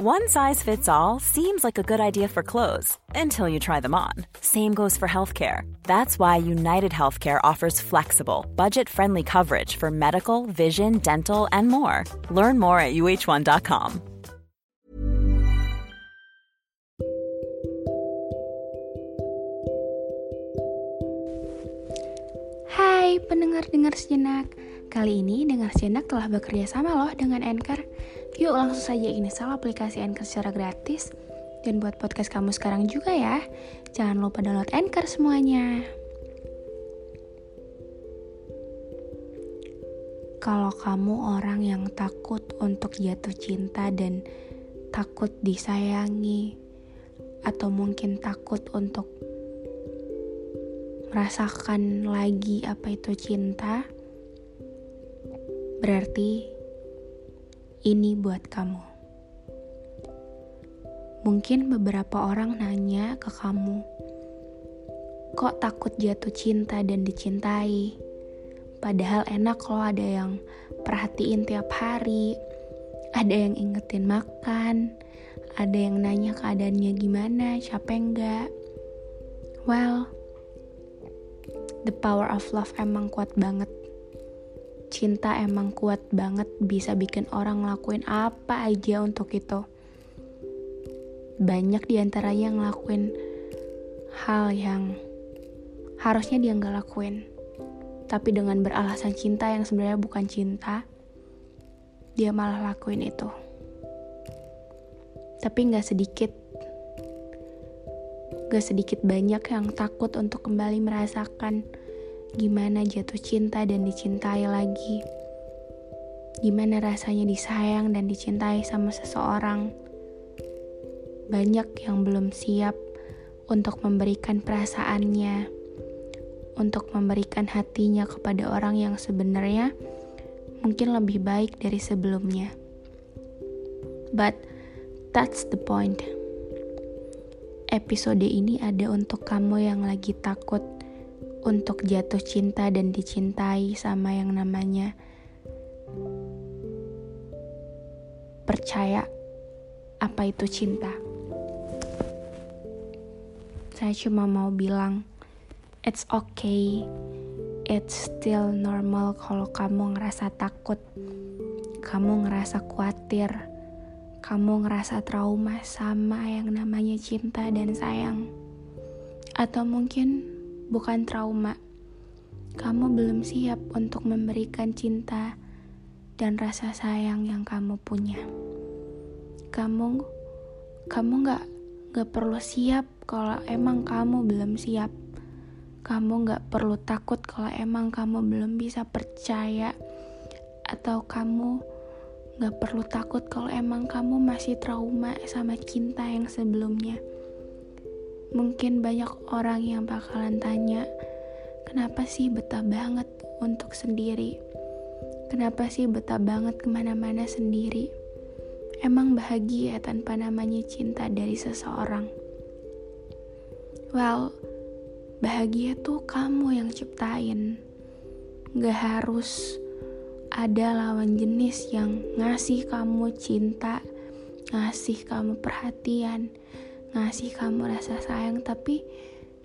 One size fits all seems like a good idea for clothes until you try them on. Same goes for healthcare. That's why United Healthcare offers flexible, budget friendly coverage for medical, vision, dental, and more. Learn more at uh1.com. Hai pendengar-dengar sejenak Kali ini Dengar Sejenak telah bekerja sama loh dengan Anchor Yuk langsung saja. Install aplikasi Anchor secara gratis. Dan buat podcast kamu sekarang juga ya. Jangan lupa download Anchor semuanya. Kalau kamu orang yang takut untuk jatuh cinta dan takut disayangi Atau mungkin takut untuk merasakan lagi apa itu cinta, berarti ini buat kamu. Mungkin beberapa orang nanya ke kamu, kok takut jatuh cinta dan dicintai? Padahal enak loh ada yang perhatiin tiap hari, ada yang ingetin makan, ada yang nanya keadaannya gimana, capek enggak. Well, the power of love emang kuat banget. Cinta emang kuat banget bisa bikin orang ngelakuin apa aja untuk itu. Banyak di antaranya yang ngelakuin hal yang harusnya dia nggak lakuin. Tapi dengan beralasan cinta yang sebenarnya bukan cinta, dia malah lakuin itu. Tapi nggak sedikit Gak sedikit banyak yang takut untuk kembali merasakan gimana jatuh cinta dan dicintai lagi. Gimana rasanya disayang dan dicintai sama seseorang. Banyak yang belum siap untuk memberikan perasaannya, untuk memberikan hatinya kepada orang yang sebenarnya mungkin lebih baik dari sebelumnya. But that's the point episode ini ada untuk kamu yang lagi takut untuk jatuh cinta dan dicintai sama yang namanya percaya apa itu cinta. Saya cuma mau bilang, it's okay, it's still normal kalau kamu ngerasa takut, kamu ngerasa khawatir kamu ngerasa trauma sama yang namanya cinta dan sayang, atau mungkin bukan trauma, kamu belum siap untuk memberikan cinta dan rasa sayang yang kamu punya. Kamu, kamu gak, gak perlu siap kalau emang kamu belum siap. Kamu gak perlu takut kalau emang kamu belum bisa percaya atau kamu Gak perlu takut kalau emang kamu masih trauma sama cinta yang sebelumnya. Mungkin banyak orang yang bakalan tanya, kenapa sih betah banget untuk sendiri? Kenapa sih betah banget ke mana-mana sendiri? Emang bahagia tanpa namanya cinta dari seseorang? Well, bahagia tuh kamu yang ciptain. Gak harus ada lawan jenis yang ngasih kamu cinta, ngasih kamu perhatian, ngasih kamu rasa sayang, tapi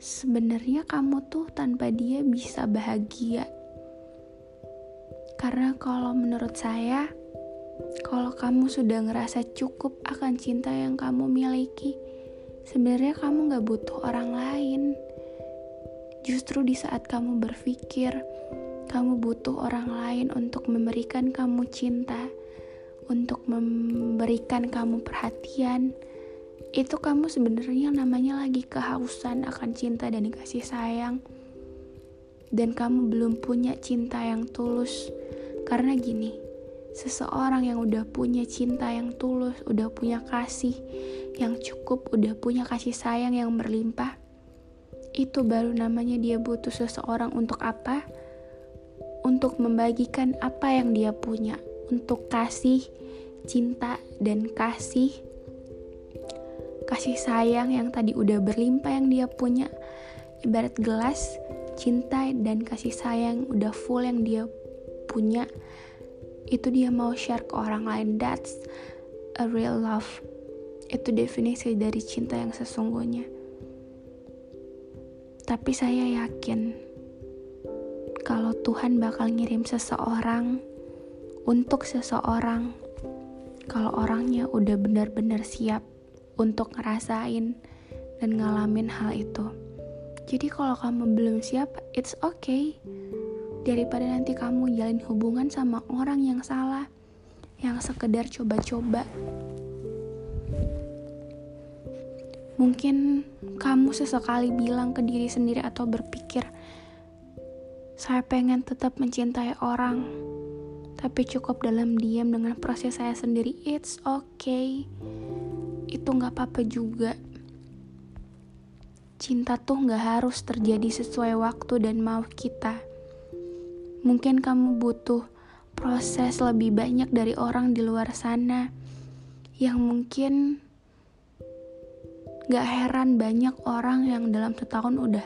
sebenarnya kamu tuh tanpa dia bisa bahagia. Karena kalau menurut saya, kalau kamu sudah ngerasa cukup akan cinta yang kamu miliki, sebenarnya kamu gak butuh orang lain. Justru di saat kamu berpikir, kamu butuh orang lain untuk memberikan kamu cinta, untuk memberikan kamu perhatian, itu kamu sebenarnya namanya lagi kehausan akan cinta dan kasih sayang. Dan kamu belum punya cinta yang tulus. Karena gini, seseorang yang udah punya cinta yang tulus, udah punya kasih yang cukup, udah punya kasih sayang yang berlimpah, itu baru namanya dia butuh seseorang untuk apa? untuk membagikan apa yang dia punya, untuk kasih cinta dan kasih kasih sayang yang tadi udah berlimpah yang dia punya. Ibarat gelas cinta dan kasih sayang udah full yang dia punya. Itu dia mau share ke orang lain. That's a real love. Itu definisi dari cinta yang sesungguhnya. Tapi saya yakin kalau Tuhan bakal ngirim seseorang untuk seseorang kalau orangnya udah benar-benar siap untuk ngerasain dan ngalamin hal itu. Jadi kalau kamu belum siap, it's okay. Daripada nanti kamu jalin hubungan sama orang yang salah, yang sekedar coba-coba. Mungkin kamu sesekali bilang ke diri sendiri atau berpikir, saya pengen tetap mencintai orang, tapi cukup dalam diam dengan proses saya sendiri. It's okay. Itu nggak apa-apa juga. Cinta tuh nggak harus terjadi sesuai waktu dan mau kita. Mungkin kamu butuh proses lebih banyak dari orang di luar sana yang mungkin Gak heran banyak orang yang dalam setahun udah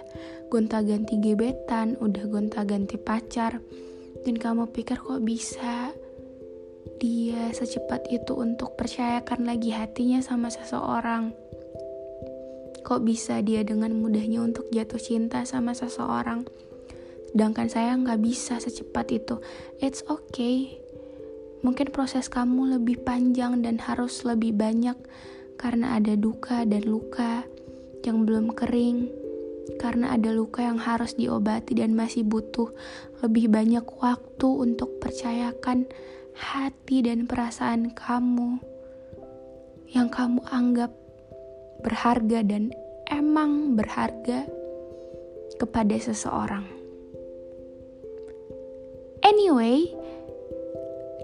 gonta-ganti gebetan, udah gonta-ganti pacar, dan kamu pikir kok bisa dia secepat itu untuk percayakan lagi hatinya sama seseorang. Kok bisa dia dengan mudahnya untuk jatuh cinta sama seseorang? Sedangkan saya nggak bisa secepat itu. It's okay. Mungkin proses kamu lebih panjang dan harus lebih banyak karena ada duka dan luka yang belum kering karena ada luka yang harus diobati dan masih butuh lebih banyak waktu untuk percayakan hati dan perasaan kamu yang kamu anggap berharga dan emang berharga kepada seseorang. Anyway,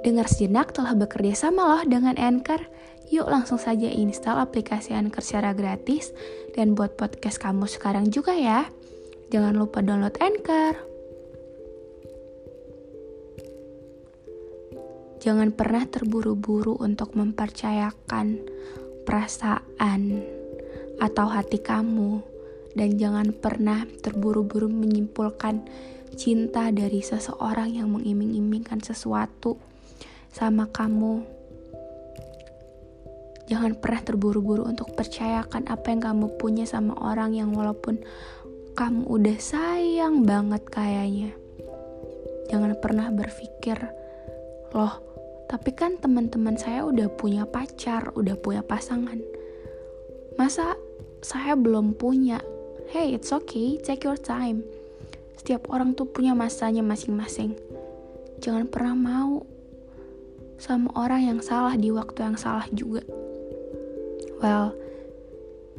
dengar sejenak telah bekerja sama loh dengan Anchor Yuk langsung saja install aplikasi Anchor secara gratis dan buat podcast kamu sekarang juga ya. Jangan lupa download Anchor. Jangan pernah terburu-buru untuk mempercayakan perasaan atau hati kamu dan jangan pernah terburu-buru menyimpulkan cinta dari seseorang yang mengiming-imingkan sesuatu sama kamu Jangan pernah terburu-buru untuk percayakan apa yang kamu punya sama orang yang walaupun kamu udah sayang banget kayaknya. Jangan pernah berpikir, loh, tapi kan teman-teman saya udah punya pacar, udah punya pasangan. Masa saya belum punya? Hey, it's okay, take your time. Setiap orang tuh punya masanya masing-masing. Jangan pernah mau sama orang yang salah di waktu yang salah juga. Well,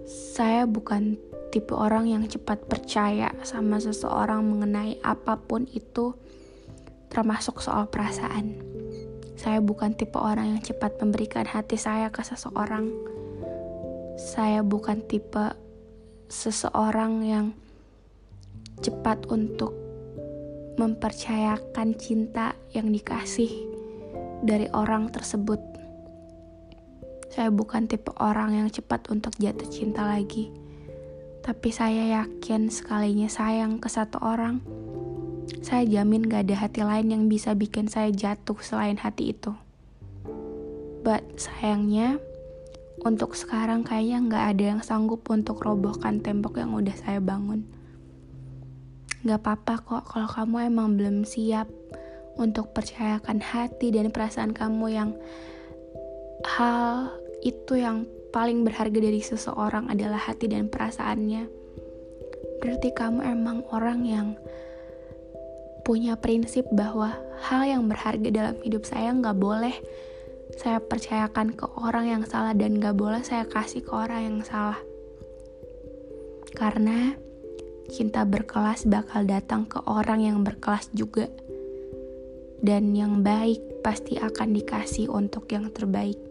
saya bukan tipe orang yang cepat percaya sama seseorang mengenai apa pun itu, termasuk soal perasaan. Saya bukan tipe orang yang cepat memberikan hati saya ke seseorang. Saya bukan tipe seseorang yang cepat untuk mempercayakan cinta yang dikasih dari orang tersebut saya bukan tipe orang yang cepat untuk jatuh cinta lagi. Tapi saya yakin sekalinya sayang ke satu orang, saya jamin gak ada hati lain yang bisa bikin saya jatuh selain hati itu. But sayangnya, untuk sekarang kayaknya gak ada yang sanggup untuk robohkan tembok yang udah saya bangun. Gak apa-apa kok kalau kamu emang belum siap untuk percayakan hati dan perasaan kamu yang hal itu yang paling berharga dari seseorang adalah hati dan perasaannya. Berarti kamu emang orang yang punya prinsip bahwa hal yang berharga dalam hidup saya nggak boleh saya percayakan ke orang yang salah dan nggak boleh saya kasih ke orang yang salah. Karena cinta berkelas bakal datang ke orang yang berkelas juga. Dan yang baik pasti akan dikasih untuk yang terbaik.